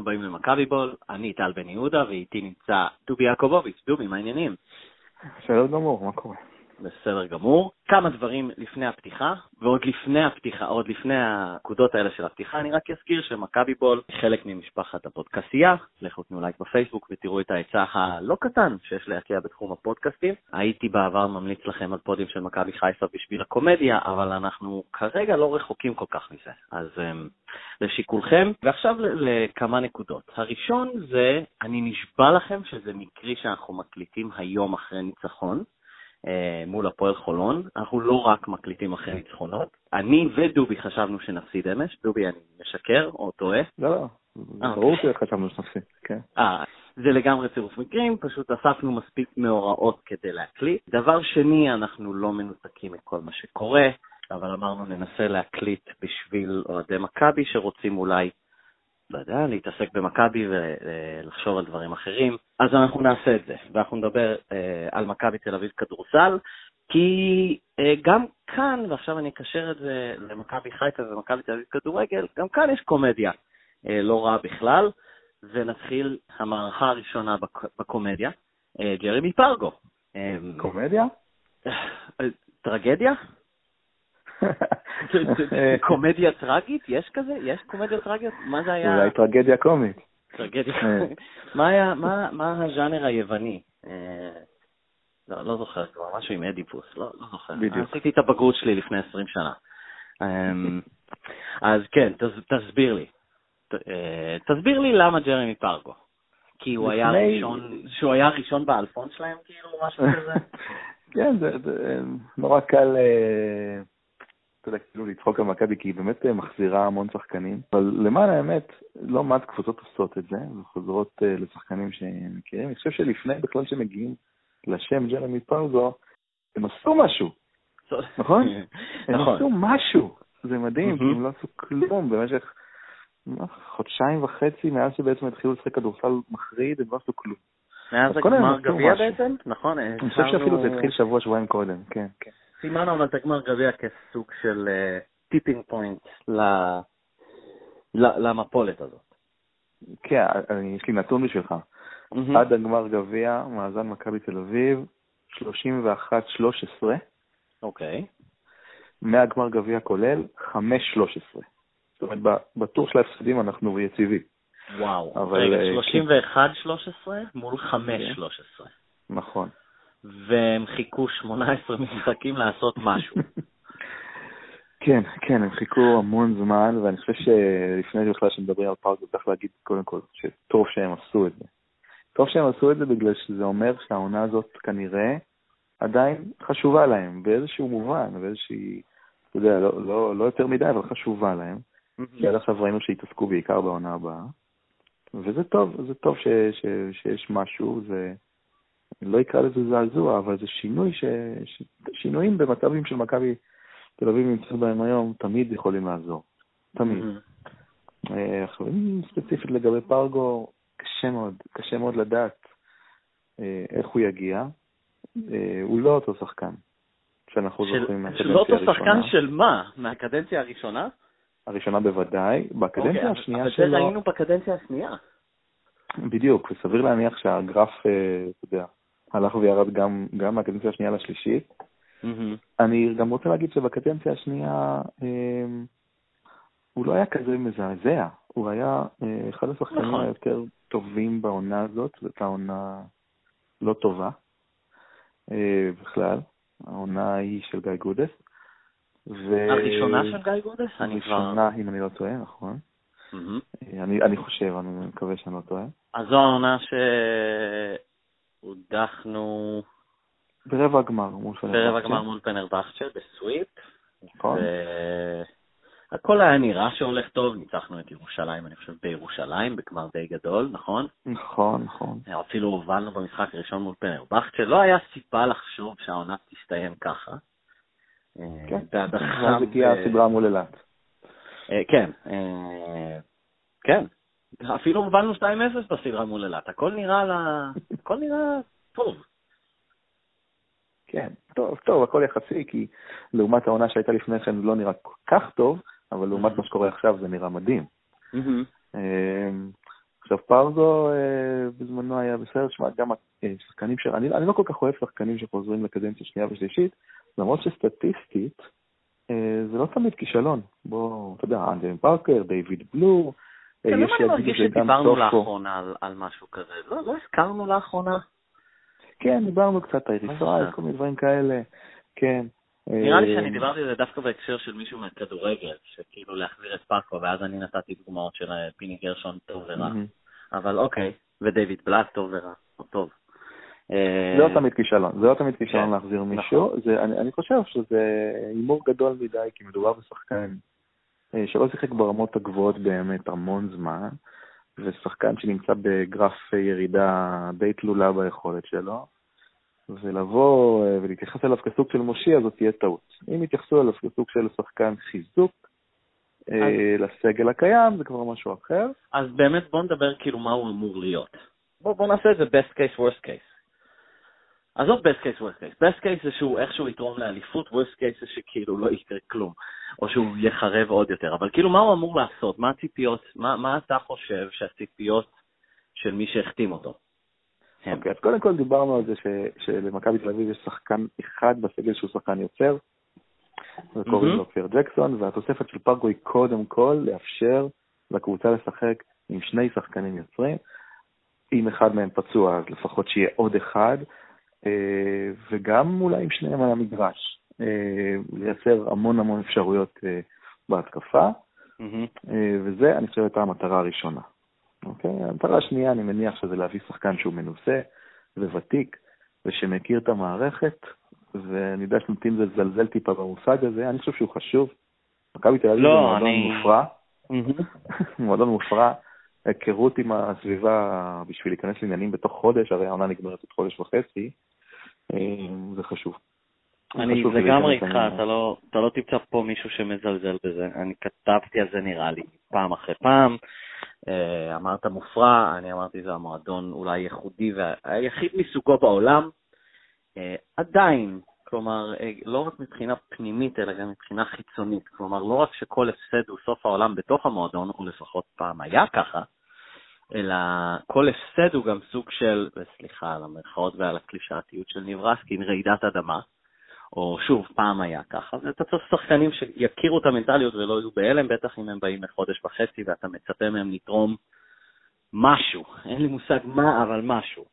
הבאים למכבי בול, אני טל בן יהודה ואיתי נמצא דובי יעקובוביץ'. דובי, מה העניינים? בסדר גמור, מה קורה? בסדר גמור. כמה דברים לפני הפתיחה, ועוד לפני הפתיחה, עוד לפני הנקודות האלה של הפתיחה, אני רק אזכיר שמכבי בול חלק ממשפחת הפודקסייה. לכו תנו לייק בפייסבוק ותראו את ההיצע הלא קטן שיש להציע בתחום הפודקאסטים. הייתי בעבר ממליץ לכם על פודים של מכבי חיפה בשביל הקומדיה, אבל אנחנו כרגע לא רחוקים כל כך מזה. אז um, לשיקולכם. ועכשיו לכמה נקודות. הראשון זה, אני נשבע לכם שזה מקרי שאנחנו מקליטים היום אחרי ניצחון. אה, מול הפועל חולון. אנחנו לא רק מקליטים אחרי ניצחונות. אני ודובי חשבנו שנפסיד אמש. דובי, אני משקר או טועה? לא, לא. אה, ברור אוקיי. שחשבנו שנפסיד, כן. אה, זה לגמרי צירוף מקרים, פשוט אספנו מספיק מאורעות כדי להקליט. דבר שני, אנחנו לא מנותקים מכל מה שקורה, אבל אמרנו ננסה להקליט בשביל אוהדי מכבי שרוצים אולי לא יודע, להתעסק במכבי ולחשוב על דברים אחרים, אז אנחנו נעשה את זה, ואנחנו נדבר אה, על מכבי תל אביב כדורסל, כי אה, גם כאן, ועכשיו אני אקשר את זה למכבי חיפה ומכבי תל אביב כדורגל, גם כאן יש קומדיה אה, לא רעה בכלל, ונתחיל המערכה הראשונה בק, בקומדיה, אה, ג'רמי פרגו. אה, קומדיה? אה, טרגדיה? קומדיה טרגית? יש כזה? יש קומדיה טרגיות? מה זה היה? אולי טרגדיה קומית. טרגדיה אה. קומית. מה הז'אנר היווני? אה, לא, לא זוכר כבר, משהו עם אדיפוס, לא, לא זוכר. בדיוק. עשיתי את הבגרות שלי לפני 20 שנה. אמ, אז כן, תסביר לי. אה, תסביר לי למה ג'רמי פרגו. כי הוא היה ראשון, שהוא היה ראשון באלפון שלהם, כאילו, משהו כזה? כן, זה נורא קל אתה יודע, כאילו לצחוק על מכבי, כי היא באמת אה, מחזירה המון שחקנים, אבל למען האמת, לא מעט קבוצות עושות את זה, וחוזרות uh, לשחקנים שהם מכירים. אני חושב שלפני בכלל שמגיעים לשם ג'רמי פרזו, הם עשו משהו, נכון? הם נכון. עשו משהו, זה מדהים, כי הם לא עשו כלום במשך חודשיים וחצי מאז שבעצם התחילו לשחק כדורסל מחריד, הם לא עשו כלום. מאז הגמר גביע בעצם? נכון. אני חושב שאפילו זה התחיל שבוע, שבועיים קודם, כן, כן. סימנו אבל את הגמר גביע כסוג של tipping uh, point למפולת הזאת. כן, יש לי נתון בשבילך. Mm-hmm. עד הגמר גביע, מאזן מכבי תל אביב, 31-13. אוקיי. Okay. מהגמר גביע כולל, 5-13. זאת אומרת, בטור של ההפסדים אנחנו יציבים. וואו, אבל, רגע, 31-13 אה, מול 5-13. כן. נכון. והם חיכו 18 משחקים לעשות משהו. כן, כן, הם חיכו המון זמן, ואני חושב שלפני שבכלל שמדברים על פארק, צריך להגיד קודם כל שטוב שהם עשו את זה. טוב שהם עשו את זה בגלל שזה אומר שהעונה הזאת כנראה עדיין חשובה להם, באיזשהו מובן, באיזושהי, אתה יודע, לא, לא, לא יותר מדי, אבל חשובה להם. כי עד עכשיו ראינו שהתעסקו בעיקר בעונה הבאה. וזה טוב, זה טוב ש, ש, שיש משהו, זה... לא אקרא לזה זעזוע, אבל זה שינוי, ש... ש... שינויים במצבים של מכבי תל אביב נמצאת בהם היום, תמיד יכולים לעזור. תמיד. עכשיו, mm-hmm. ספציפית לגבי פרגו, קשה מאוד, קשה מאוד לדעת אה, איך הוא יגיע. אה, הוא לא אותו שחקן שאנחנו של, זוכרים מהקדנציה הראשונה. לא אותו שחקן של מה? מהקדנציה הראשונה? הראשונה בוודאי. בקדנציה okay, אוקיי, השנייה שלו... אבל זה ראינו בקדנציה השנייה. בדיוק, וסביר להניח שהגרף, אה, אתה יודע, הלך וירד גם, גם מהקדנציה השנייה לשלישית. Mm-hmm. אני גם רוצה להגיד שבקדנציה השנייה אה, הוא לא היה כזה מזעזע, הוא היה אה, אחד השחקנים נכון. היותר טובים בעונה הזאת, זאת העונה לא טובה אה, בכלל, העונה היא של גיא גודס. ו... הראשונה של גיא גודס? הראשונה. אם אני לא טועה, נכון. Mm-hmm. אני, אני חושב, אני מקווה שאני לא טועה. אז זו העונה ש... הודחנו... ברבע הגמר מול פנרבכצ'ה. ברבע הגמר מול פנרבכצ'ה, בסוויפ. נכון. הכל היה נראה שהולך טוב, ניצחנו את ירושלים, אני חושב, בירושלים, בגמר די גדול, נכון? נכון, נכון. אפילו הובלנו במשחק הראשון מול פנרבכצ'ה, לא היה סיבה לחשוב שהעונה תסתיים ככה. כן, ואז הגיעה הסדרה מול אילת. אה, כן, אה, כן, אפילו הובלנו 2-0 בסדרה מול אילת, הכל נראה לה... הכל נראה טוב. כן, טוב, טוב, הכל יחסי, כי לעומת העונה שהייתה לפני כן לא נראה כל כך טוב, אבל לעומת מה שקורה עכשיו זה נראה מדהים. אמ, עכשיו, פרגו אה, בזמנו היה בסדר, שמע, גם אה, שחקנים ש... אני, אני לא כל כך אוהב שחקנים שחוזרים לקדנציה שנייה ושלישית, למרות שסטטיסטית אה, זה לא תמיד כישלון. בוא, אתה יודע, אנדרין פארקר, דיוויד בלו, אה, יש אני מרגיש שדיברנו לאחרונה על, על משהו כזה. לא, לא הזכרנו לאחרונה? כן, דיברנו קצת על ישראל, כל מיני דברים כאלה, כן. נראה לי שאני דיברתי על זה דווקא בהקשר של מישהו מהכדורגל, שכאילו להחזיר את פאקו, ואז אני נתתי דוגמאות של פיני גרשון טוב ורע. אבל אוקיי, ודייוויד בלאט טוב ורע, טוב. אה, זה לא תמיד כישלון, זה לא תמיד כישלון כן, להחזיר מישהו. נכון. זה, אני, חושב שזה הימור גדול מדי, כי מדובר בשחקן אה, שלא שיחק ברמות הגבוהות באמת המון זמן, ושחקן שנמצא בגרף ירידה די תלולה ביכולת שלו, ולבוא אה, ולהתייחס אליו כסוג של מושיע, זאת תהיה טעות. אם יתייחסו אליו כסוג של שחקן חיזוק, אז... לסגל הקיים, זה כבר משהו אחר. אז באמת בוא נדבר כאילו מה הוא אמור להיות. בוא, בוא נעשה את זה best case, worst case. עזוב best case, worst case. best case זה שהוא איכשהו יתרום לאליפות, worst case זה שכאילו לא יקרה כלום, או שהוא יחרב עוד יותר. אבל כאילו, מה הוא אמור לעשות? מה הציפיות, מה, מה אתה חושב שהציפיות של מי שהחתים אותו? אוקיי, okay, אז קודם כל דיברנו על זה ש, שלמכבי תל אביב יש שחקן אחד בסגל שהוא שחקן יוצר, וקוראים לו פייר ג'קסון, והתוספת של פרגו היא קודם כל לאפשר לקבוצה לשחק עם שני שחקנים יוצרים. אם אחד מהם פצוע, אז לפחות שיהיה עוד אחד, וגם אולי עם שניהם על המגרש, אה, לייצר המון המון אפשרויות אה, בהתקפה, וזה, אני חושב, הייתה המטרה הראשונה. אוקיי? המטרה השנייה, אני מניח שזה להביא שחקן שהוא מנוסה וותיק, ושמכיר את המערכת, ואני יודע שנוטים לזלזל טיפה במושג הזה, אני חושב שהוא חשוב. מכבי תל אביב לא, זה מועדון אני... מופרע, מועדון מופרע, היכרות עם הסביבה בשביל להיכנס לעניינים בתוך חודש, הרי העונה נגמרת עוד חודש וחצי, אה, זה חשוב. אני לגמרי איתך, אתה לא, אתה לא תמצא פה מישהו שמזלזל בזה. אני כתבתי על זה נראה לי פעם אחרי פעם. אה, אמרת מופרע, אני אמרתי זה המועדון אולי ייחודי והיחיד מסוגו בעולם. אה, עדיין, כלומר, לא רק מבחינה פנימית, אלא גם מבחינה חיצונית. כלומר, לא רק שכל הפסד הוא סוף העולם בתוך המועדון, או לפחות פעם היה ככה, אלא כל הפסד הוא גם סוג של, וסליחה על המרכאות ועל הקלישאתיות של נברסקין, רעידת אדמה, או שוב, פעם היה ככה, ואתה צריך שחקנים שיכירו את המנטליות ולא יהיו בהלם, בטח אם הם באים לחודש וחצי ואתה מצפה מהם לתרום משהו, אין לי מושג מה, אבל משהו.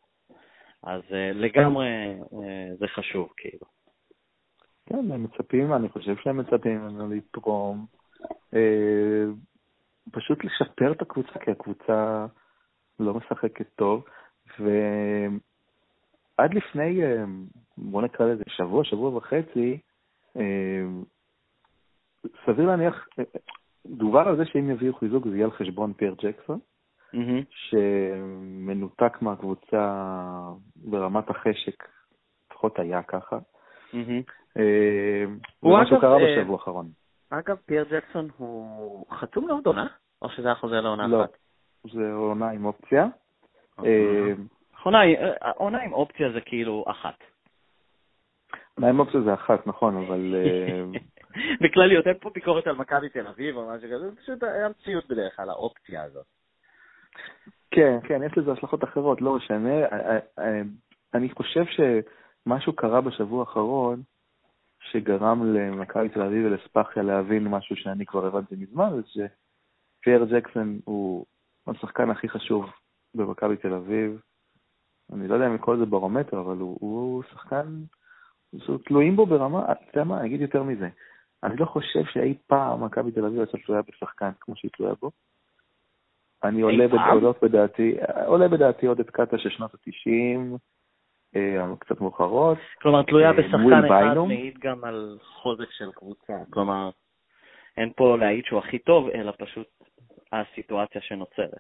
אז uh, לגמרי uh, זה חשוב, כאילו. כן, הם מצפים, אני חושב שהם מצפים ממנו לתרום, אה, פשוט לשפר את הקבוצה, כי הקבוצה לא משחקת טוב, ועד לפני, אה, בוא נקרא לזה שבוע, שבוע וחצי, אה, סביר להניח, אה, דובר על זה שאם יביאו חיזוק זה יהיה על חשבון פייר ג'קסון, mm-hmm. שמנותק מהקבוצה ברמת החשק, לפחות היה ככה. Mm-hmm. זה מה שקרה בשבוע האחרון. אגב, פייר ג'קסון הוא חתום לעוד עונה? או שזה היה חוזר לעונה לא, אחת? זה עונה עם אופציה. אוקיי. אה, עונה עם אופציה זה כאילו אחת. עונה עם אופציה זה אחת, נכון, אבל... אה, בכלליות, אין פה ביקורת על מכבי תל אביב או משהו כזה, זה פשוט היה מציאות בדרך כלל, האופציה הזאת. כן, כן, יש לזה השלכות אחרות, לא משנה. אה, אני חושב שמשהו קרה בשבוע האחרון, שגרם למכבי תל אביב ולספחיה להבין משהו שאני כבר הבנתי מזמן, זה שפייר ג'קסון הוא השחקן הכי חשוב במכבי תל אביב. אני לא יודע אם לקרוא לזה ברומטר, אבל הוא, הוא שחקן, תלויים בו ברמה, אתה יודע מה, אני אגיד יותר מזה. אני לא חושב שאי פעם מכבי תל אביב הייתה תלויה בשחקן כמו שהיא תלויה בו. אני עולה בדעות בדעתי, עולה בדעתי עוד את קאטה של שנות ה-90, אה, קצת מאוחרות. כלומר, תלויה אה, בשחקן אחד מעיד גם על חוזק של קבוצה. כלומר, אין פה להעיד שהוא הכי טוב, אלא פשוט הסיטואציה שנוצרת.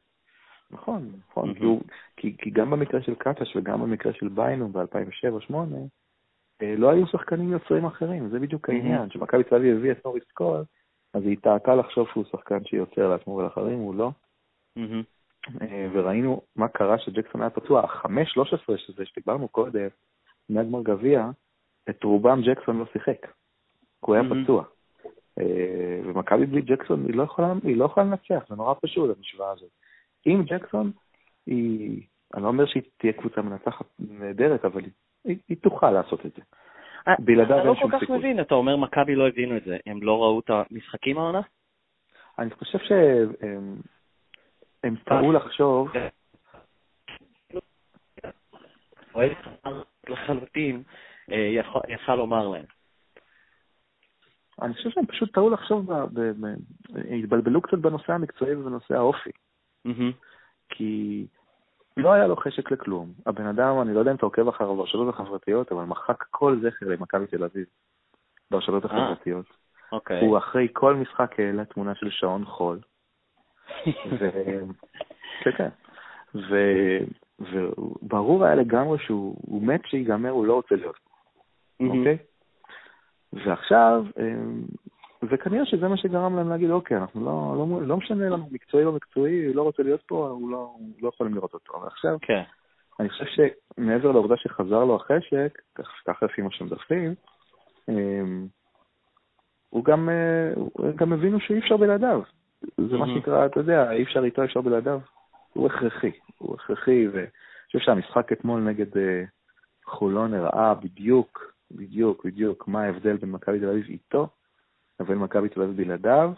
נכון, נכון, mm-hmm. כי, כי, כי גם במקרה של קטש וגם במקרה של ביינו ב-2007-2008, אה, לא היו שחקנים יוצרים אחרים, זה בדיוק העניין. כשמכבי תל אביב הביא את נוריס קול, אז היא טעתה לחשוב שהוא שחקן שיוצר לעצמו ולאחרים, הוא לא. אה, וראינו מה קרה שג'קסון היה פצוע, ה-5-13 שזה שדיברנו קודם, מהגמר גביע, את רובם ג'קסון לא שיחק, כי הוא היה פצוע. אה, ומכבי בלי ג'קסון היא לא יכולה, היא לא יכולה לנצח, זה נורא פשוט המשוואה הזאת. עם ג'קסון היא, אני לא אומר שהיא תהיה קבוצה מנצחת נהדרת, אבל היא, היא, היא תוכל לעשות את זה. בלעדיו אין אני שום לא כל כך סיכוי. מבין, אתה אומר מכבי לא הבינו את זה, הם לא ראו את המשחקים העונה? אני חושב שהם הם טעו לחשוב, לחלוטין אה, יכל לומר להם. אני חושב שהם פשוט טעו לחשוב, ב, ב, ב, התבלבלו קצת בנושא המקצועי ובנושא האופי, מהמם. כי לא היה לו חשק לכלום. הבן אדם, אני לא יודע אם אתה עוקב אחריו ברשתות החברתיות, אבל מחק כל זכר למכבי תל אביב ברשתות אה. החברתיות. אוקיי. הוא אחרי כל משחק העלה תמונה של שעון חול. ו... כן, כן. ו... וברור היה לגמרי שהוא הוא מת שיגמר, הוא לא רוצה להיות פה. אוקיי? ועכשיו, אמ, וכנראה שזה מה שגרם להם להגיד, אוקיי, אנחנו לא, לא, לא משנה לנו מקצועי לא מקצועי, הוא לא רוצה להיות פה, הוא לא, לא יכולים לראות אותו. אבל עכשיו, כן. אני חושב שמעבר לעובדה שחזר לו החשק, ככה לפי מה שמדווחים, אמ, הוא גם, אה, גם הבינו שאי אפשר בלעדיו. זה מה Mhm. שנקרא, אתה יודע, אי אפשר איתו, אי אפשר בלעדיו. הוא הכרחי, הוא הכרחי, ואני חושב שהמשחק אתמול נגד אה, חולון הראה בדיוק, בדיוק, בדיוק, מה ההבדל בין מכבי תל אביב איתו לבין מכבי תל אביב בלעדיו.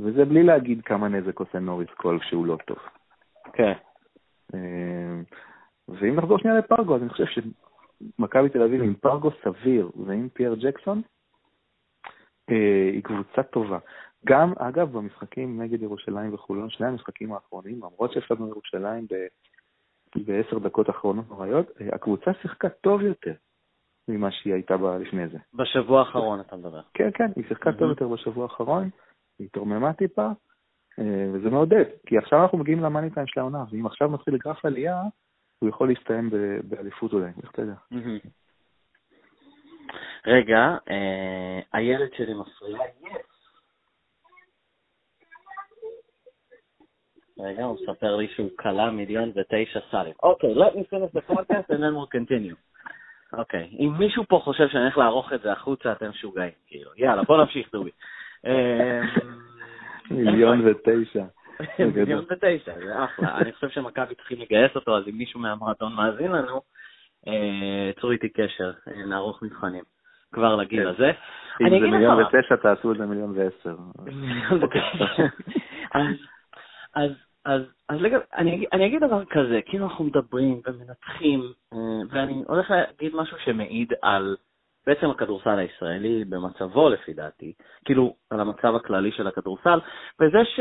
וזה בלי להגיד כמה נזק עושה נוריס קול כשהוא לא טוב. כן. אה, ואם נחזור שנייה לפרגו, אז אני חושב שמכבי תל אביב עם פרגו סביר ועם פייר ג'קסון, אה, היא קבוצה טובה. גם, אגב, במשחקים נגד ירושלים וחולון, שני המשחקים האחרונים, למרות שהפסדנו ירושלים ב- בעשר דקות אחרונות נוראיות, אה, הקבוצה שיחקה טוב יותר ממה שהיא הייתה בה לפני זה. בשבוע האחרון אתה מדבר. כן, כן, היא שיחקה טוב. יותר בשבוע האחרון, היא התרוממה טיפה, אה, וזה מעודד, כי עכשיו אנחנו מגיעים למאני טיים של העונה, ואם עכשיו מתחיל גרף עלייה, הוא יכול להסתיים באליפות אולי, איך אתה יודע. רגע, אה, הילד שלי מפריע. רגע, הוא מספר לי שהוא כלה מיליון ותשע סלים. אוקיי, let me finish the podcast and then we'll continue. אוקיי, אם מישהו פה חושב שאני הולך לערוך את זה החוצה, אתם משוגעים, כאילו. יאללה, בוא נמשיך, דובי. אה, מיליון ותשע. מיליון ותשע, זה אחלה. אני חושב שמכבי צריכים לגייס אותו, אז אם מישהו מהמועדון מאזין לנו, אה, צרו איתי קשר, אה, נערוך מבחנים. כבר לגיל כן. הזה. אם זה מיליון ותשע, תעשו את זה מיליון ועשר. מיליון ותשע. אז, אז, אז, לגב, אני, אני אגיד דבר כזה, כאילו אנחנו מדברים ומנתחים, אה, ואני הולך להגיד משהו שמעיד על בעצם הכדורסל הישראלי במצבו לפי דעתי, כאילו על המצב הכללי של הכדורסל, וזה ש...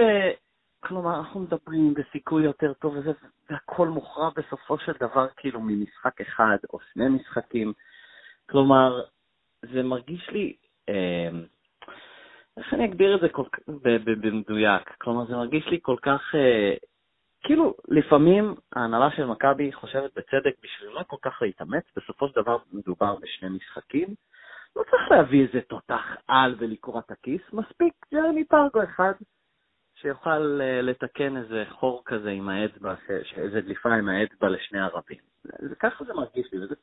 כלומר, אנחנו מדברים בסיכוי יותר טוב וזה, והכל מוכרע בסופו של דבר כאילו ממשחק אחד או שני משחקים. כלומר, זה מרגיש לי, אה, איך אני אגדיר את זה כל, במדויק? כלומר, זה מרגיש לי כל כך, אה, כאילו, לפעמים ההנהלה של מכבי חושבת בצדק, בשביל לא כל כך להתאמץ, בסופו של דבר מדובר בשני משחקים. לא צריך להביא איזה תותח על ולקרוע את הכיס, מספיק ג'רמי פרגו אחד שיוכל אה, לתקן איזה חור כזה עם האצבע, איזה דליפה עם האצבע לשני ערבים. זה, ככה זה מרגיש לי, וזה,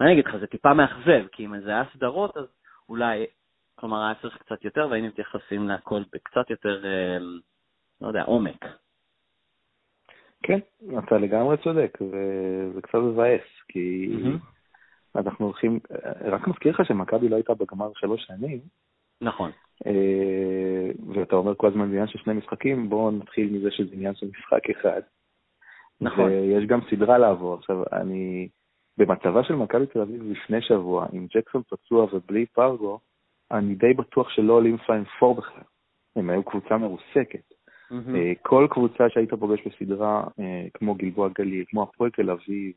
מה אני אגיד לך, זה טיפה מאכזב, כי אם זה היה סדרות, אז אולי, כלומר, היה צריך קצת יותר, והיינו מתייחסים להכל בקצת יותר, אה, לא יודע, עומק. כן, אתה לגמרי צודק, וזה קצת מבאס, כי אנחנו הולכים, רק מזכיר לך שמכבי לא הייתה בגמר שלוש שנים, נכון. אה, ואתה אומר כל הזמן עניין של שני משחקים, בואו נתחיל מזה שזה עניין של משחק אחד. נכון. ויש גם סדרה לעבור. עכשיו, אני, במצבה של מכבי תל אביב לפני שבוע, עם ג'קסון פצוע ובלי פרגו, אני די בטוח שלא עולים פיין פור בכלל. הם היו קבוצה מרוסקת. אה, כל קבוצה שהיית פוגש בסדרה, אה, כמו גלבוע גליל, כמו הפועל תל אביב,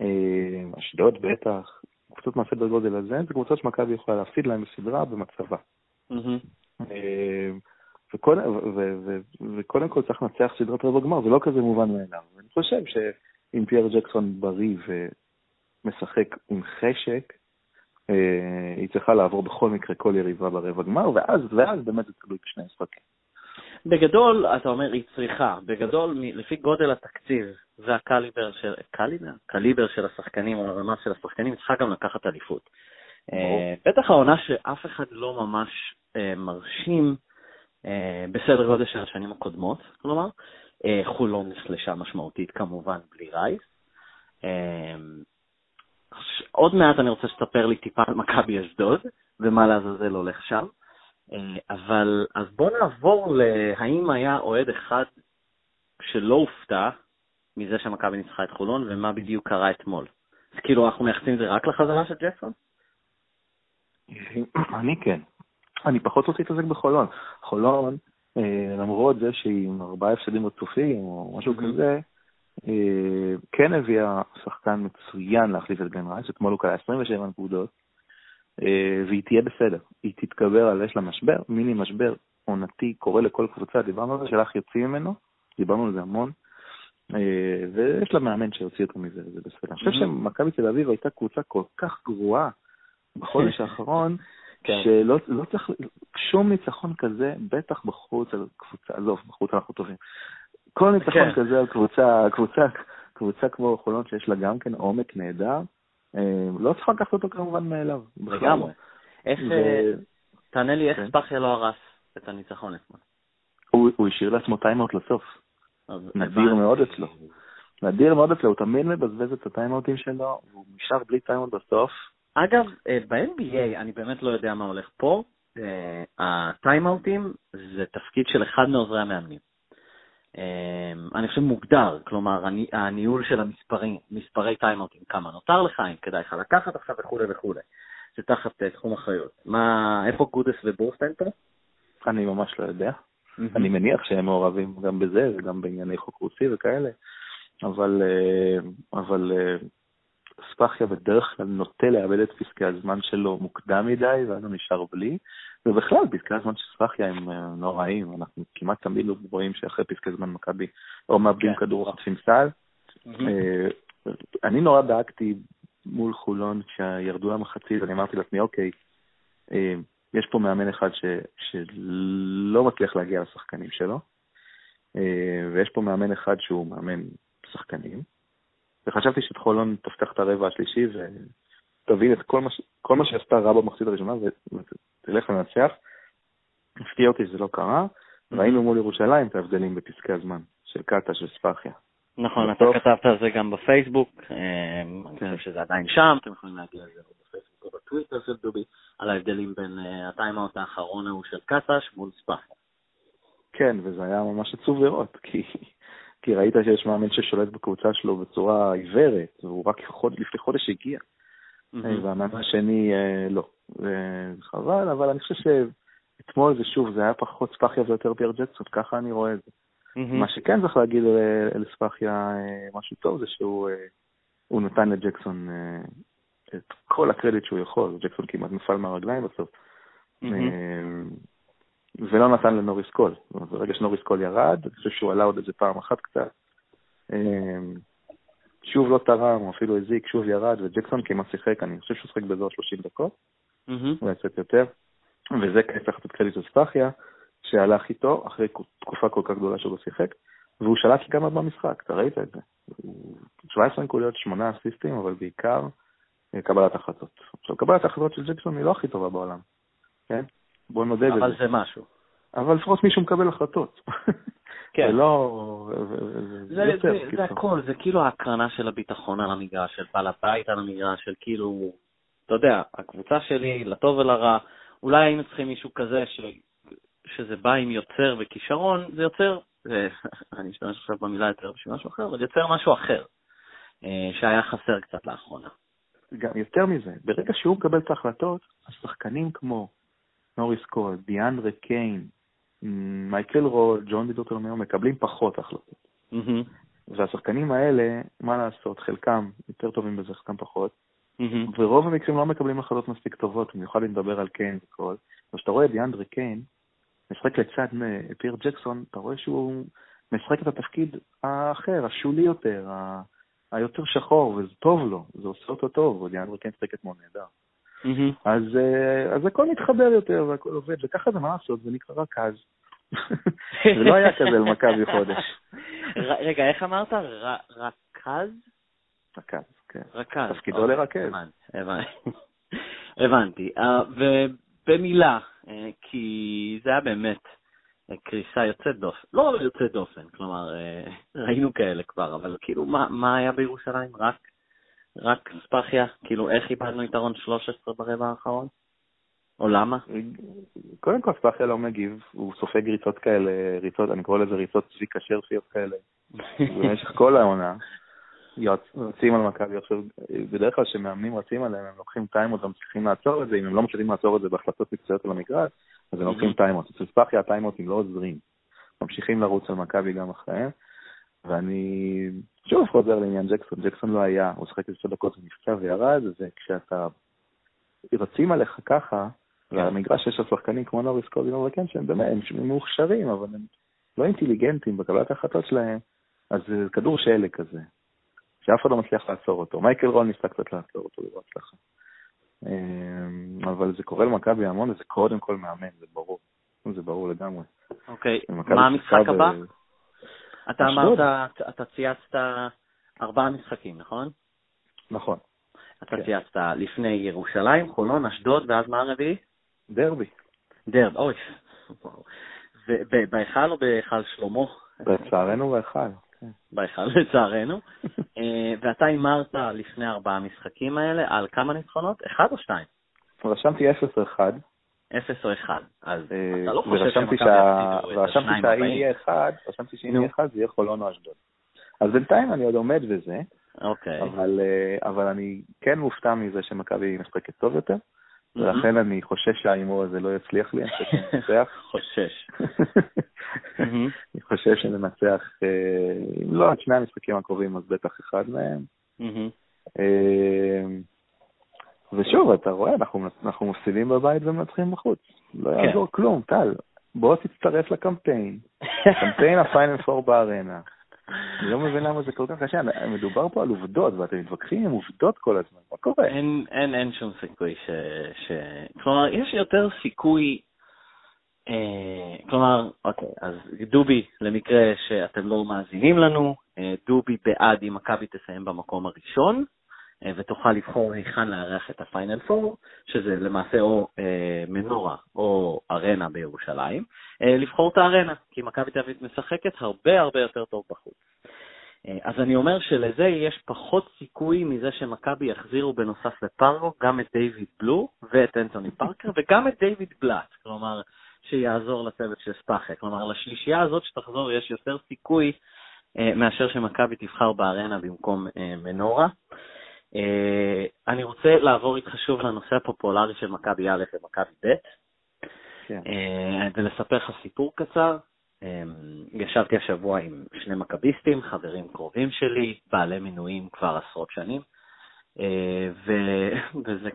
אה, אשדוד בטח, קבוצות מהסדר גודל הזה, זה קבוצות שמכבי יכולה להפסיד להן בסדרה במצבה. אה, וקודם, ו- ו- ו- וקודם כל צריך לנצח סדרת רבע גמר, זה לא כזה מובן מאליו. אני חושב שאם פייר ג'קסון בריא ומשחק עם חשק, היא צריכה לעבור בכל מקרה כל יריבה ברבע גמר, ואז, ואז באמת זה תלוי בשני משחקים. בגדול, אתה אומר, היא צריכה, בגדול, לפי גודל התקציב והקליבר של, קליבר? קליבר של השחקנים, או הרמה של השחקנים, צריכה גם לקחת אליפות. אה, בטח העונה שאף אחד לא ממש אה, מרשים אה, בסדר גודל של השנים הקודמות, כלומר, אה, חולון נחלשה משמעותית כמובן בלי רייס. אה, עוד מעט אני רוצה שתספר לי טיפה על מכבי אשדוד, ומה לעזאזל הולך שם. אבל אז בוא נעבור להאם היה אוהד אחד שלא הופתע מזה שמכבי ניצחה את חולון, ומה בדיוק קרה אתמול. אז כאילו אנחנו מייחסים את זה רק לחזרה של ג'קסון? אני כן. אני פחות רוצה להתעסק בחולון. חולון, אה, למרות זה שהיא עם ארבעה הפסדים רצופים או משהו כזה, אה, כן הביאה שחקן מצוין להחליף את בן רייס, אתמול הוא קלע 27 נקודות, אה, והיא תהיה בסדר. היא תתגבר על יש לה משבר, מיני משבר עונתי, קורה לכל קבוצה, דיברנו על זה, שלך יוצאים ממנו, דיברנו על זה המון, ויש לה מאמן שיוציא אותו מזה, זה בסדר. אני חושב שמכבי תל אביב הייתה קבוצה כל כך גרועה בחודש האחרון, כן. שלא לא צריך, שום ניצחון כזה, בטח בחוץ על קבוצה, עזוב, בחוץ אנחנו טובים. כל ניצחון כן. כזה על קבוצה, קבוצה, קבוצה כמו חולון שיש לה גם כן עומק נהדר, אה, לא צריך לקחת אותו כמובן מאליו. לגמרי. איך, ו... אה, תענה לי, איך כן. ספאחיה לא הרס את הניצחון אתמול? הוא, הוא השאיר לעצמו טיימאוט לסוף. נדיר מאוד אצלו. נדיר מאוד אצלו, הוא תמיד מבזבז את הטיימאוטים שלו, והוא נשאר בלי טיימאוט בסוף. אגב, אה, ב-NBA, אני באמת לא יודע מה הולך פה, הטיימאוטים זה תפקיד של אחד מעוזרי המאמנים. אמ, אני חושב מוגדר, כלומר, הניהול של המספרים, מספרי טיימאוטים, כמה נותר לך, אם כדאי לך לקחת עכשיו וכולי וכולי. זה תחת אה, תחום אחריות. מה, איפה גודס ובורסטיין פה? אני ממש לא יודע. אני מניח שהם מעורבים גם בזה וגם בענייני חוק רוסי וכאלה, אבל, אה, אבל ספאחיה בדרך כלל נוטה לאבד את פסקי הזמן שלו מוקדם מדי, ואז הוא נשאר בלי. ובכלל, פסקי הזמן של ספאחיה הם אה, נוראים, אנחנו כמעט תמיד לא רואים שאחרי פסקי זמן מכבי או מאבדים כן. כדור או חוטפים סל. אה, אני נורא דאגתי מול חולון כשירדו למחצית, אני אמרתי לעצמי, אוקיי, אה, יש פה מאמן אחד ש, שלא מצליח להגיע לשחקנים שלו, ויש פה מאמן אחד שהוא מאמן שחקנים, וחשבתי שאת חולון תפתח את הרבע השלישי ותבין את כל מה, כל מה שעשתה רע במחצית הראשונה ותלך לנצח. הפתיע אותי שזה לא קרה, ראינו מול ירושלים את ההבדלים בפסקי הזמן של קאטה, של ספאחיה. נכון, אתה כתבת על זה גם בפייסבוק, אה, אני כן. חושב שזה עדיין שם, אתם יכולים להגיע לזה בפייסבוק או בטוויטר של דובי, על ההבדלים בין אה, הטיימאוט האחרון ההוא של קטש מול ספאחיה. כן, וזה היה ממש עצוב לראות, כי כי ראית שיש מאמן ששולט בקבוצה שלו בצורה עיוורת, והוא רק חוד, לפני חודש הגיע. Mm-hmm. והמאמן השני אה, לא. וחבל, אבל אני חושב שאתמול זה שוב, זה היה פחות ספאחיה ויותר פייר ג'קסון, ככה אני רואה את זה. Mm-hmm. מה שכן צריך להגיד לספאחיה אה, משהו טוב, זה שהוא נתן לג'קסון את כל הקרדיט שהוא יכול, ג'קסון כמעט נפל מהרגליים בסוף. אהמ. ולא נתן לנוריס קול. ברגע שנוריס קול ירד, אני חושב שהוא עלה עוד איזה פעם אחת קצת. אמ, שוב לא תרם, או אפילו הזיק, שוב ירד, וג'קסון כמעט שיחק, אני חושב שהוא שיחק באזור 30 דקות, אולי קצת יותר, וזה צריך לתת קרדיט לספאחיה, שהלך איתו אחרי תקופה כל כך גדולה שהוא לא שיחק, והוא שלט גם עוד במשחק, אתה ראית את זה. 17 נקודות, 8 אסיסטים, אבל בעיקר אה, קבלת החלטות. עכשיו, קבלת החלטות של ג'קסון היא לא הכי טובה בעולם, כן? בוא נודה בזה. אבל זה משהו. אבל לפחות מישהו מקבל החלטות. כן. ולא... זה, זה, זה, זה הכל, זה כאילו ההקרנה של הביטחון על המגרש, של בעל הבית על המגרש, של כאילו, אתה יודע, הקבוצה שלי, לטוב ולרע, אולי היינו צריכים מישהו כזה ש, שזה בא עם יוצר וכישרון, זה יוצר, אני אשתמש עכשיו במילה יותר בשביל משהו אחר, אבל יוצר משהו אחר, אה, שהיה חסר קצת לאחרונה. גם יותר מזה, ברגע שהוא מקבל את ההחלטות, השחקנים כמו נוריס קול, דיאנדרה קיין, מייקל רול, ג'ון בידוטרמיו, מקבלים פחות החלטות. Mm-hmm. והשחקנים האלה, מה לעשות, חלקם יותר טובים בזה, חלקם פחות, mm-hmm. ורוב המקרים לא מקבלים החלטות מספיק טובות, במיוחד אם נדבר על קיין וכל. וכשאתה רואה את דיאנדרה קיין, משחק לצד פיר ג'קסון, אתה רואה שהוא משחק את התפקיד האחר, השולי יותר, ה... היותר שחור, וזה טוב לו, זה עושה אותו טוב, ודיאנדרה קיין משחק אתמול נהדר. Mm-hmm. אז, אה, אז הכל מתחבר יותר והכל עובד, וככה זה מה לעשות, זה נקרא רכז. זה לא היה כזה למכבי חודש. רגע, איך אמרת? רכז? רכז, כן. רכז. תפקידו אוקיי, לרכז. הבנתי. אה, ובמילה, אה, כי זה היה באמת קריסה יוצאת דופן, לא יוצאת דופן, כלומר, ראינו כאלה כבר, אבל כאילו, מה היה בירושלים? רק, רק ספחיה? כאילו, איך איבדנו יתרון 13 ברבע האחרון? או למה? קודם כל ספחיה לא מגיב, הוא סופג ריצות כאלה, ריצות, אני קורא לזה ריצות צבי כשר שיות כאלה, במשך כל העונה. יוצאים על מכבי עכשיו, בדרך כלל כשמאמנים רצים עליהם, הם לוקחים טיימות ומצליחים לעצור את זה, אם הם לא מצליחים לעצור את זה בהחלטות מקצועיות על המגרש, אז הם לוקחים טיימות. אצל ספחיה הטיימוטים לא עוזרים, ממשיכים לרוץ על מכבי גם אחריהם, ואני שוב חוזר לעניין ג'קסון, ג'קסון לא היה, הוא שחק עשר דקות ונפצע וירד, וכשאתה רצים עליך ככה, והמגרש יש לשחקנים כמו נוריס קולינור וכן, שהם באמת, הם מאוכשרים, אבל הם לא אינטליגנטים בקבלת ההחלטות שלהם, אז זה כדור שלג כזה, שאף אחד לא מצליח לעצור אותו. מייקל רול ניסה קצת לעצור אותו לראות ככה. אמ, אבל זה קורה למכבי המון, וזה קודם כל מאמן, זה ברור. זה ברור לגמרי. אוקיי, מה המשחק הבא? אתה אמרת, אתה צייצת ארבעה משחקים, נכון? נכון. אתה כן. צייצת לפני ירושלים, חולון, אשדוד, ואז מה הרביעי? דרבי. דרבי, אוי. בהיכל או בהיכל שלמה? לצערנו בהיכל. כן. בהיכל לצערנו. אה, ואתה הימרת לפני ארבעה המשחקים האלה על כמה ניצחונות? אחד או שתיים? רשמתי 0 או 1. 0 או 1. אז אה, אתה לא חושב שמכבי יפסידו את השניים הבאים? ורשמתי יהיה אחד, רשמתי שאם יהיה אחד זה יהיה חולון או אשדוד. אז בינתיים אני עוד עומד בזה. אוקיי. אבל, אה, אבל אני כן מופתע מזה שמכבי משחקת טוב יותר, ולכן אני חושש שההימור הזה לא יצליח לי, אני חושב שננצח. חושש. אני חושב שננצח, אה, אם לא את שני המשחקים הקרובים, אז בטח אחד מהם. ושוב, אתה רואה, אנחנו, אנחנו מפסידים בבית ומנצחים בחוץ. לא כן. יעזור כלום, טל. בוא תצטרף לקמפיין. קמפיין הפיינל פור בארנה. אני לא מבין למה זה כל כך קשה, מדובר פה על עובדות, ואתם מתווכחים עם עובדות כל הזמן, מה קורה? אין, אין, אין שום סיכוי ש... ש... כלומר, יש יותר סיכוי... אה, כלומר, אוקיי, אז דובי, למקרה שאתם לא מאזינים לנו, אה, דובי בעד אם מכבי תסיים במקום הראשון, ותוכל לבחור היכן לארח את הפיינל פור, שזה למעשה או אה, מנורה או ארנה בירושלים, אה, לבחור את הארנה, כי מכבי תל אביב משחקת הרבה הרבה יותר טוב בחוץ. אה, אז אני אומר שלזה יש פחות סיכוי מזה שמכבי יחזירו בנוסף לפרגו גם את דיוויד בלו ואת אנטוני פארקר וגם את דיוויד בלאט, כלומר שיעזור לצוות של ספאחה. כלומר, לשלישייה הזאת שתחזור יש יותר סיכוי אה, מאשר שמכבי תבחר בארנה במקום אה, מנורה. אה, אני רוצה לעבור איתך שוב לנושא הפופולרי של מכבי א' ומכבי ב', כן. אה, ולספר לך סיפור קצר. אה, ישבתי השבוע עם שני מכביסטים, חברים קרובים שלי, בעלי מינויים כבר עשרות שנים, ו... וזה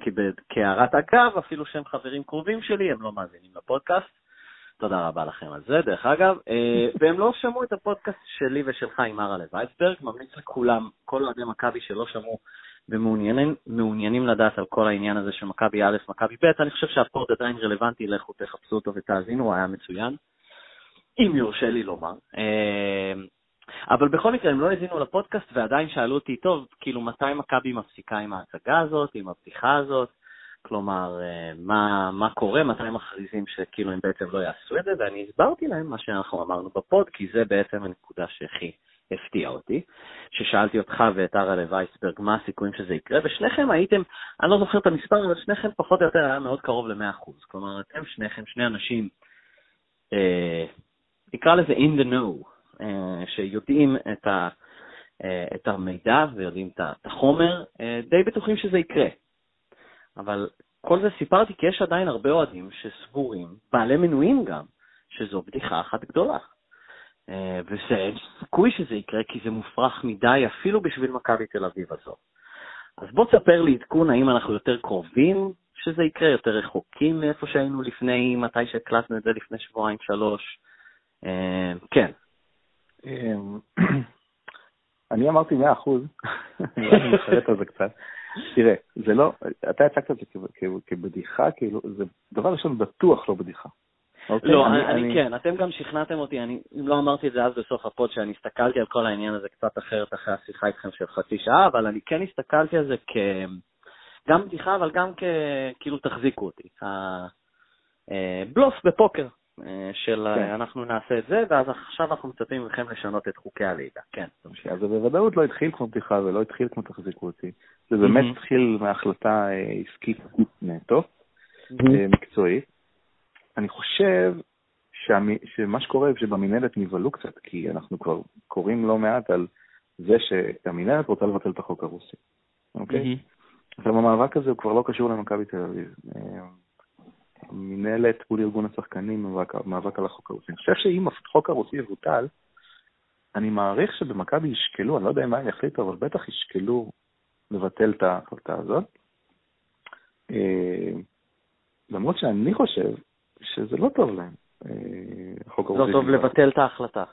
כהערת אגב, אפילו שהם חברים קרובים שלי, הם לא מאזינים לפודקאסט. תודה רבה לכם על זה, דרך אגב. והם לא שמעו את הפודקאסט שלי ושלך עם ארלה וייסברג, ממליץ לכולם, כל אוהדי מכבי שלא שמעו ומעוניינים לדעת על כל העניין הזה של מכבי א', מכבי ב', אני חושב שהפורט עדיין רלוונטי, לכו תחפשו אותו ותאזינו, הוא היה מצוין, אם יורשה לי לומר. אה, אבל בכל מקרה, הם לא האזינו לפודקאסט ועדיין שאלו אותי, טוב, כאילו, מתי מכבי מפסיקה עם ההצגה הזאת, עם הבדיחה הזאת? כלומר, אה, מה, מה קורה, מתי הם מכריזים שכאילו הם בעצם לא יעשו את זה, ואני הסברתי להם מה שאנחנו אמרנו בפוד, כי זה בעצם הנקודה שהכי הפתיע אותי, ששאלתי אותך ואת ארלה וייסברג מה הסיכויים שזה יקרה, ושניכם הייתם, אני לא זוכר את המספר, אבל שניכם פחות או יותר היה מאוד קרוב ל-100%. כלומר, אתם שניכם, שני אנשים, אה, נקרא לזה in the know, אה, שיודעים את, ה, אה, את המידע ויודעים את החומר, אה, די בטוחים שזה יקרה. אבל כל זה סיפרתי כי יש עדיין הרבה אוהדים שסבורים, בעלי מנויים גם, שזו בדיחה אחת גדולה. אה, ואין סיכוי שזה יקרה כי זה מופרך מדי אפילו בשביל מכבי תל אביב הזו. אז בוא תספר לי עדכון האם אנחנו יותר קרובים שזה יקרה, יותר רחוקים מאיפה שהיינו לפני, מתי שהקלטנו את זה לפני שבועיים, שלוש. אה, כן. אמ, אני אמרתי מאה אחוז, אני מתחרט על זה קצת. תראה, זה לא, אתה הצגת את זה כבדיחה, כאילו, זה דבר ראשון בטוח לא בדיחה. אוקיי, לא, אני, אני, אני כן, אתם גם שכנעתם אותי, אני, אם לא אמרתי את זה אז בסוף הפוד, שאני הסתכלתי על כל העניין הזה קצת אחרת אחרי השיחה איתכם של חצי שעה, אבל אני כן הסתכלתי על זה כ... גם בדיחה, אבל גם כ... כאילו תחזיקו אותי. הבלוף אה, בפוקר, של כן. אה, אנחנו נעשה את זה, ואז עכשיו אנחנו מצפים מכם לשנות את חוקי הליגה. כן. אז זה בוודאות לא התחיל כמו בדיחה ולא התחיל כמו תחזיקו אותי. זה באמת מהמם. התחיל מהחלטה אה, עסקית נטו, אה, מקצועית. אני חושב שהמ- שמה שקורה זה שבמינהלת נבהלו קצת, כי אנחנו כבר קוראים לא מעט על זה שהמינהלת רוצה לבטל את החוק הרוסי, אוקיי? מהמם. עכשיו המאבק הזה הוא כבר לא קשור למכבי תל אביב. המינהלת מול ארגון השחקנים מאבק, מאבק על החוק הרוסי. אני חושב שאם החוק הרוסי יבוטל, אני מעריך שבמכבי ישקלו, אני לא יודע מה הם יחליטו, אבל בטח ישקלו לבטל את ההחלטה הזאת. אה, למרות שאני חושב שזה לא טוב להם, אה, החוק הרוסי. לא טוב. לבטל את ההחלטה.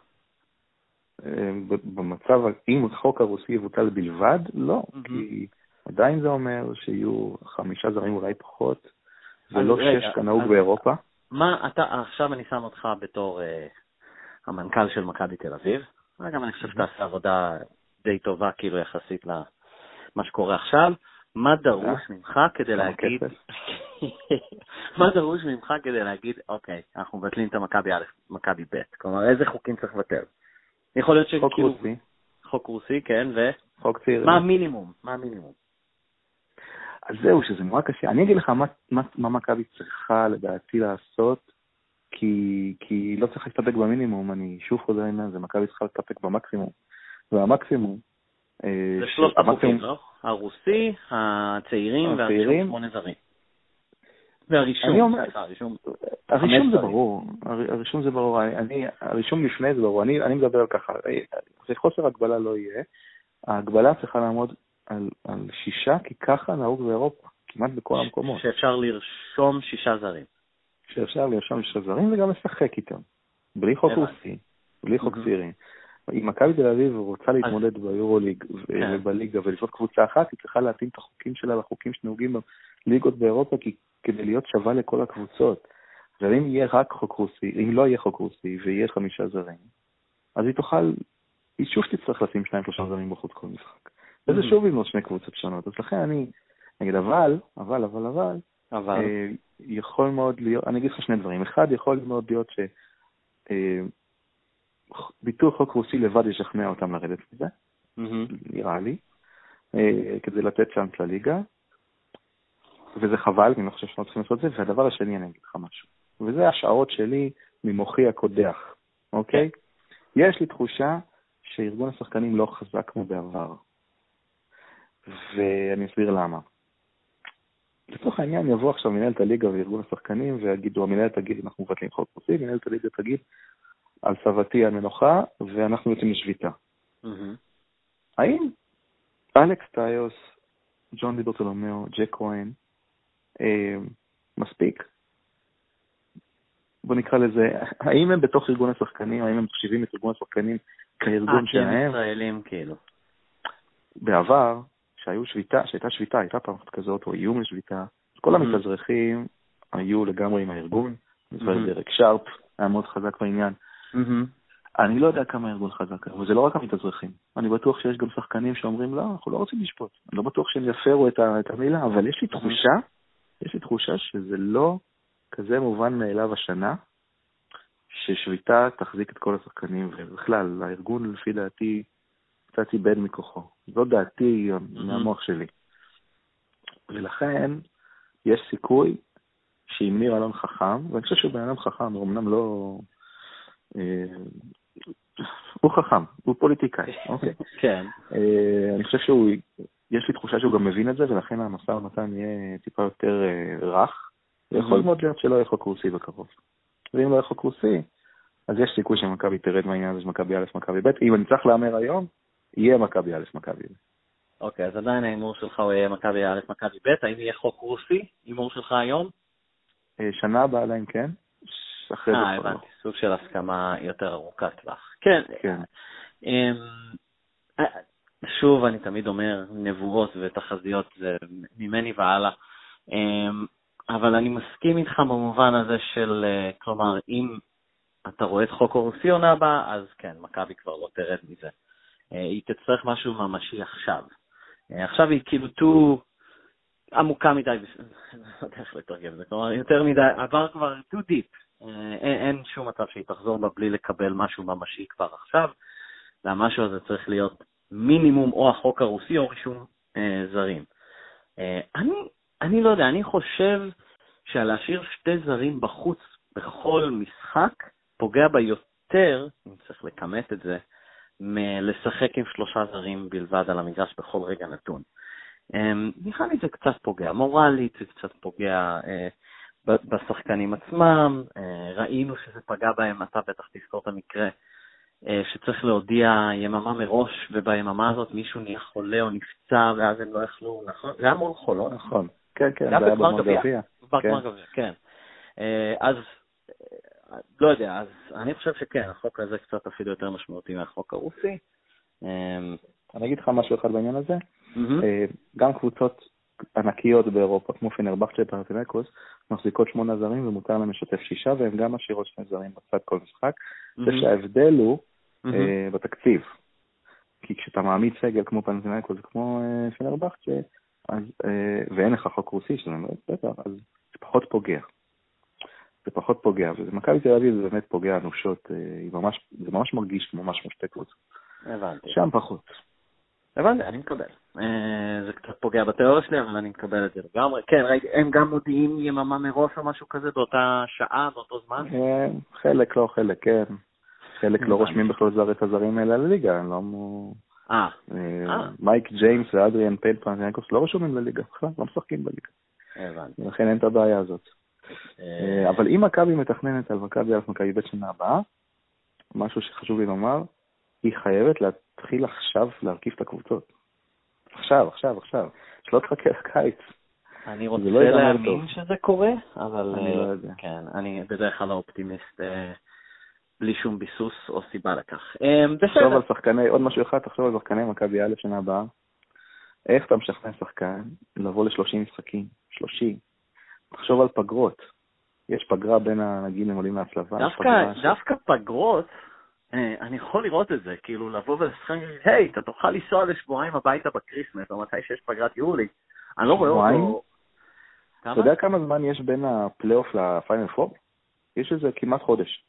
אה, במצב, אם החוק הרוסי יבוטל בלבד, לא. כי עדיין זה אומר שיהיו חמישה זרים אולי פחות, ולא שש כנהוג באירופה. מה אתה, עכשיו אני שם אותך בתור אה, המנכ"ל של מכבי תל אביב, וגם אני חושב שאתה עושה עבודה די טובה, כאילו, יחסית למה שקורה עכשיו. מה דרוש ממך כדי להגיד? מה דרוש ממך כדי להגיד, אוקיי, אנחנו מבטלים את המכבי א', מכבי ב', כלומר, איזה חוקים צריך לבטל? יכול להיות חוק שכאילו, רוסי, חוק רוסי, כן, ומה חוק צעירים. המינימום? מה המינימום? אז זהו, שזה נורא קשה. אני אגיד לך מה, מה, מה מכבי צריכה לדעתי לעשות, כי, כי לא צריכה להסתפק במינימום, אני שוב חוזר לעניין הזה, מכבי צריכה להסתפק במקסימום. והמקסימום... אה, זה שלושת החוקים, לא? הרוסי, הצעירים. והרישום שמונה זרים. והרישום, אני אומר- סליחה, הרישום. הרישום זה. ברור, הר- הרישום זה ברור, אני, אני- הרישום לפני זה ברור, אני, אני מדבר על ככה, זה חוסר הגבלה לא יהיה, ההגבלה צריכה לעמוד על, על שישה, כי ככה נהוג באירופה, כמעט בכל המקומות, שאפשר לרשום שישה זרים. שאפשר לרשום שישה זרים וגם לשחק איתם, בלי חוק. רוסי, בלי חוק. צעירים. אם מכבי תל אביב רוצה להתמודד ביורוליג ו- כן. ובליגה ולבנות קבוצה אחת, היא צריכה להתאים את החוקים שלה לחוקים שנהוגים בליגות באירופה כי- כדי להיות שווה לכל הקבוצות. ואם יהיה רק חוק רוסי, אם לא יהיה חוק רוסי ויהיה חמישה זרים, אז היא תוכל, היא שוב תצטרך לשים שניים שלושה זרים בחוץ כל משחק. וזה. שוב לבנות שני קבוצות שונות. אז לכן אני, נגיד, אבל, אבל, אבל, אבל, אבל, אה, יכול מאוד להיות, אני אגיד לך שני דברים. אחד, יכול מאוד להיות ש... אה, חוק רוסי לבד ישכנע אותם לרדת מזה, מהמם. נראה לי, אה, כדי לתת צ'אנס לליגה, וזה חבל, כי אני לא חושב שאנחנו צריכים לעשות את זה. והדבר השני, אני אגיד לך משהו, וזה השערות שלי ממוחי הקודח, אוקיי? יש לי תחושה שארגון השחקנים לא חזק כמו בעבר, ואני אסביר למה. לצורך העניין יבוא עכשיו מנהלת הליגה וארגון השחקנים ויגידו, המנהלת תגיד, אנחנו מבטלים חוק רוסי, מנהלת הליגה תגיד, על סבתי המנוחה, ואנחנו יוצאים לשביתה. האם אלכס טיוס, ג'ון דיברטולומיאו, ג'ק כהן, אה, מספיק? בוא נקרא לזה, האם הם בתוך ארגון השחקנים, האם הם מחשיבים את ארגון השחקנים כארגון אה, כי הם שלהם? ישראלים, כאילו. בעבר, שהיו שביתה, שהייתה שביתה, הייתה פעם כזאת, או איום לשביתה, כל Mhm. המתאזרחים היו לגמרי עם הארגון, אני זוכר Mhm. דרק שרפ היה מאוד חזק בעניין. מהמם. אני לא יודע כמה הארגון חזק, אבל זה לא רק המתאזרחים. אני בטוח שיש גם שחקנים שאומרים, לא, אנחנו לא רוצים לשפוט. אני לא בטוח שהם יפרו את, את המילה, אבל יש לי תחושה, יש לי תחושה שזה לא כזה מובן מאליו השנה, ששביתה תחזיק את כל השחקנים, ובכלל, הארגון לפי דעתי קצת איבד מכוחו. זו דעתי מהמוח שלי. ולכן, יש סיכוי שאם ניר אלון חכם, ואני חושב שהוא בן אדם חכם, הוא אמנם לא... אה, הוא חכם, הוא פוליטיקאי, אוקיי. כן. אה, אני חושב שהוא, יש לי תחושה שהוא גם מבין את זה, ולכן המשא ומתן יהיה טיפה יותר אה, רך. ויכול Mhm. מאוד להיות שלא יהיה חוק רוסי בקרוב. ואם לא יהיה חוק רוסי, אז יש סיכוי שמכבי תרד מהעניין הזה של מכבי א', מכבי ב'. אם אני צריך להמר היום, יהיה מכבי א', מכבי ב'. אוקיי, אז עדיין ההימור שלך הוא יהיה מכבי א', מכבי ב', האם יהיה חוק רוסי? הימור שלך היום? אה, שנה הבאה להם כן, ש- אחרי זה אה, לא. הבנתי, סוג של הסכמה יותר ארוכת טווח. כן. כן. אמ, אה, שוב, אני תמיד אומר, נבואות ותחזיות זה ממני והלאה. אמ, אבל אני מסכים איתך במובן הזה של, אה, כלומר, אם אתה רואה את חוק הרוסי עונה הבאה, אז כן, מכבי כבר לא תרד מזה. אה, היא תצטרך משהו ממשי עכשיו. אה, עכשיו היא כאילו too עמוקה מדי, לא יודע איך לתרגם את זה, כלומר, יותר מדי, עבר כבר too deep, אין, אין שום מצב שהיא תחזור בה בלי לקבל משהו ממשי כבר עכשיו, והמשהו הזה צריך להיות מינימום או החוק הרוסי או רישום אה, זרים. אה, אני, אני לא יודע, אני חושב שלהשאיר שתי זרים בחוץ בכל משחק פוגע בה יותר, אם צריך לכמת את זה, מלשחק עם שלושה זרים בלבד על המגרש בכל רגע נתון. אה, נראה לי זה קצת פוגע, מורלית זה קצת פוגע אה, בשחקנים עצמם, אה, ראינו שזה פגע בהם, אתה בטח תזכור את המקרה אה, שצריך להודיע יממה מראש, וביממה הזאת מישהו נהיה חולה או נפצע, ואז הם לא יכלו, נכון? זה היה מול חולות. נכון, כן, כן, זה היה בגמר גביע. בגמר גביע, כן. אז, לא יודע, אז אני חושב שכן, החוק הזה קצת אפילו יותר משמעותי מהחוק הרוסי. אני אגיד לך משהו אחד בעניין הזה. גם קבוצות ענקיות באירופה, כמו פנרבכצ'ה פרטינקוס, מחזיקות שמונה זרים ומותר להם לשתף שישה, והם גם משאירות שני זרים בצד כל משחק. זה שההבדל הוא אה, בתקציב. כי כשאתה מעמיד סגל כמו פנטינקוס וכמו אה, פנרבכצ'ה, אה, ואין לך חוק רוסי, שזה בטח, אז זה פחות פוגע. זה פחות פוגע, ומכבי תל אביב זה באמת פוגע אנושות, ממש, זה ממש מרגיש ממש כמו שתי קבוצות. הבנתי. שם פחות. הבנתי, אני מקבל. אה, זה קצת פוגע בתיאוריה שלי, אבל אני מקבל את זה לגמרי. כן, ראיתי, הם גם מודיעים יממה מראש או משהו כזה באותה שעה, באותו זמן? כן, חלק לא, חלק כן. חלק לא רושמים בכלל זר את הזרים האלה לליגה, הם לא... אה. אה. מייק ג'יימס ואדריאן פיילפן ינקוס לא רשומים לליגה, בכלל, לא משחקים בליגה. הבנתי. ולכן אין את הבעיה הזאת. אבל אם מכבי מתכננת על מכבי על מכבי בית שנה הבאה, משהו שחשוב לי לומר, היא חייבת להתחיל עכשיו להרכיב את הקבוצות. עכשיו, עכשיו, עכשיו. שלא תחכה לקיץ. אני רוצה לא להאמין שזה קורה, אבל... אני לא יודע. כן, אני בדרך כלל לא אופטימיסט אה, בלי שום ביסוס או סיבה לכך. אה, תחשוב על שחקני, עוד משהו אחד, תחשוב על שחקני מכבי א' שנה הבאה. איך אתה משכנע שחקן לבוא ל-30 משחקים? 30. תחשוב על פגרות. יש פגרה בין הנגיד הם עולים להצלבה. דווקא פגרות אה, אני יכול לראות את זה, כאילו לבוא ולשחק, היי, אתה תוכל לנסוע לשבועיים הביתה ב Christmas, או מתי שיש פגרת יולי. אני לא רואה אותו... אתה יודע כמה זמן יש בין הפלייאוף לפיינל פור? יש איזה כמעט חודש.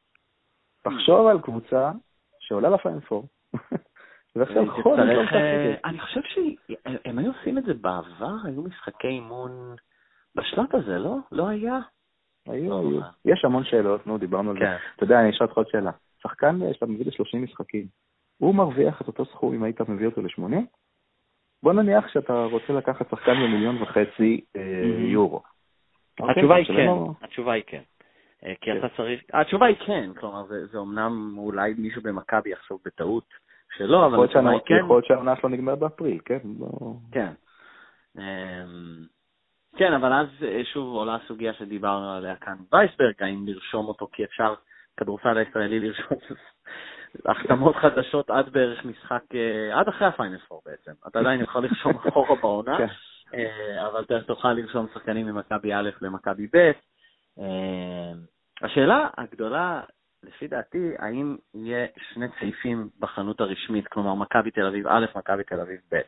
תחשוב על קבוצה שעולה לפיינל פור. חודש לא משחקת. אני חושב שהם היו עושים את זה בעבר, היו משחקי אימון בשלב הזה, לא? לא היה? היו, לא היו. יש המון שאלות, נו, דיברנו על זה. כן. אתה יודע, אני אשאל אותך עוד שאלה. שחקן שאתה מביא ל-30 משחקים, הוא מרוויח את אותו סכום אם היית מביא אותו ל-80? בוא נניח שאתה רוצה לקחת שחקן במיליון וחצי אה, יורו. אוקיי? התשובה היא כן, התשובה היא כן. אה, כי אתה צריך, התשובה היא כן, כלומר זה אומנם אולי מישהו במכבי יחשוב בטעות שלא, אבל התשובה היא כן. יכול להיות שהעונה שלו נגמרת באפריל, כן? כן. כן, אבל אז אה, שוב עולה הסוגיה שדיברנו עליה כאן וייסברג, האם לרשום אותו כי אפשר הכדורסל הישראלי לרשום החתמות חדשות עד בערך משחק, אה, עד אחרי הפיינל פור בעצם. אתה עדיין יכול לרשום אחורה בעונה, כן. אה, אבל אתה תוכל לרשום שחקנים ממכבי א' למכבי ב'. השאלה הגדולה, לפי דעתי, האם יהיה שני צעיפים בחנות הרשמית, כלומר מכבי תל אביב א', מכבי תל אביב ב'.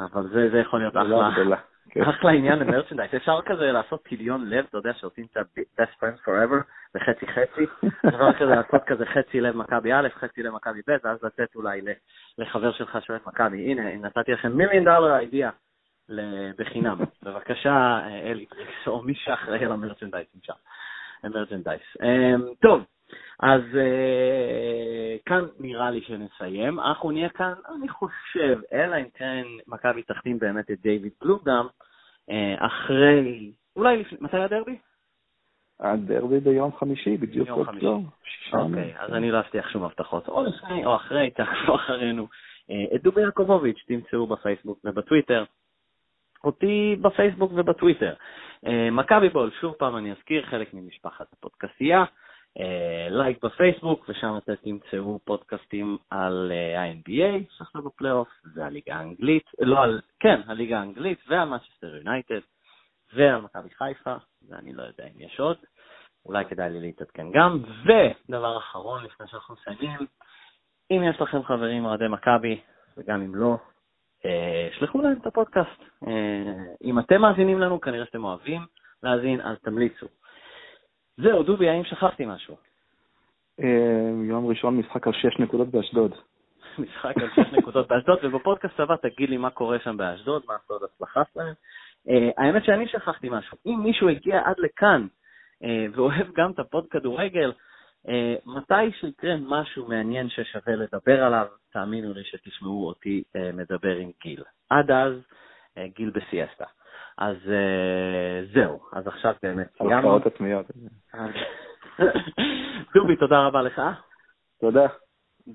אבל זה, זה יכול להיות אחלה. כן. אחלה עניין למרצ'נדייז, אפשר כזה לעשות טיליון לב, אתה יודע שעושים את ה-best friends forever בחצי חצי, אפשר כזה לעשות כזה חצי לב מכבי א', חצי לב מכבי ב', ואז לתת אולי לחבר שלך שואל מכבי, הנה, נתתי לכם מיליון דולר אידיאה בחינם, בבקשה אלי או מי שאחראי על המרצ'נדייז שם, המרצ'נדייז. אמ, טוב, אז uh, כאן נראה לי שנסיים. אנחנו נהיה כאן, אני חושב, אלא אם כן מכבי תחתים באמת את דיוויד בלומדם, uh, אחרי, אולי לפני, מתי הדרבי? הדרבי ביום חמישי, בדיוק ביום חמישי. אוקיי, אז אני לא אבטיח שום הבטחות. או לפני או אחרי, תעקבו אחרינו. אה, את דובי יעקובוביץ' תמצאו בפייסבוק ובטוויטר. אותי בפייסבוק ובטוויטר. אה, מכבי בול, שוב פעם אני אזכיר, חלק ממשפחת הפודקסייה. לייק אה, בפייסבוק, ושם אתם תמצאו פודקאסטים על אה, ה-NBA שעכשיו בפלייאוף, והליגה האנגלית, לא על, כן, הליגה האנגלית ועל מנצ'סטר יונייטד, ועל מכבי חיפה, ואני לא יודע אם יש עוד, אולי כדאי לי להתעדכן גם. ודבר אחרון, לפני שאנחנו מסיימים, אם יש לכם חברים אוהדי מכבי, וגם אם לא, uh, שלחו להם את הפודקאסט. אם אתם מאזינים לנו, כנראה שאתם אוהבים להאזין, אז תמליצו. זהו, דובי, האם שכחתי משהו? אה, יום ראשון משחק על שש נקודות באשדוד. משחק על שש נקודות באשדוד, ובפודקאסט הבא תגיד לי מה קורה שם באשדוד, מה הסוד הצלחה שלהם. Uh, האמת שאני שכחתי משהו. אם מישהו הגיע עד לכאן uh, ואוהב גם את הפוד כדורגל, uh, מתי שיקרה משהו מעניין ששווה לדבר עליו, תאמינו לי שתשמעו אותי מדבר עם גיל. עד אז, גיל בסיאסטה. אז uh, זהו, אז עכשיו באמת סיימנו. הופעות עצמיות. דובי, תודה רבה לך. תודה.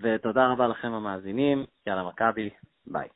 ותודה רבה לכם המאזינים. יאללה, מכבי, ביי.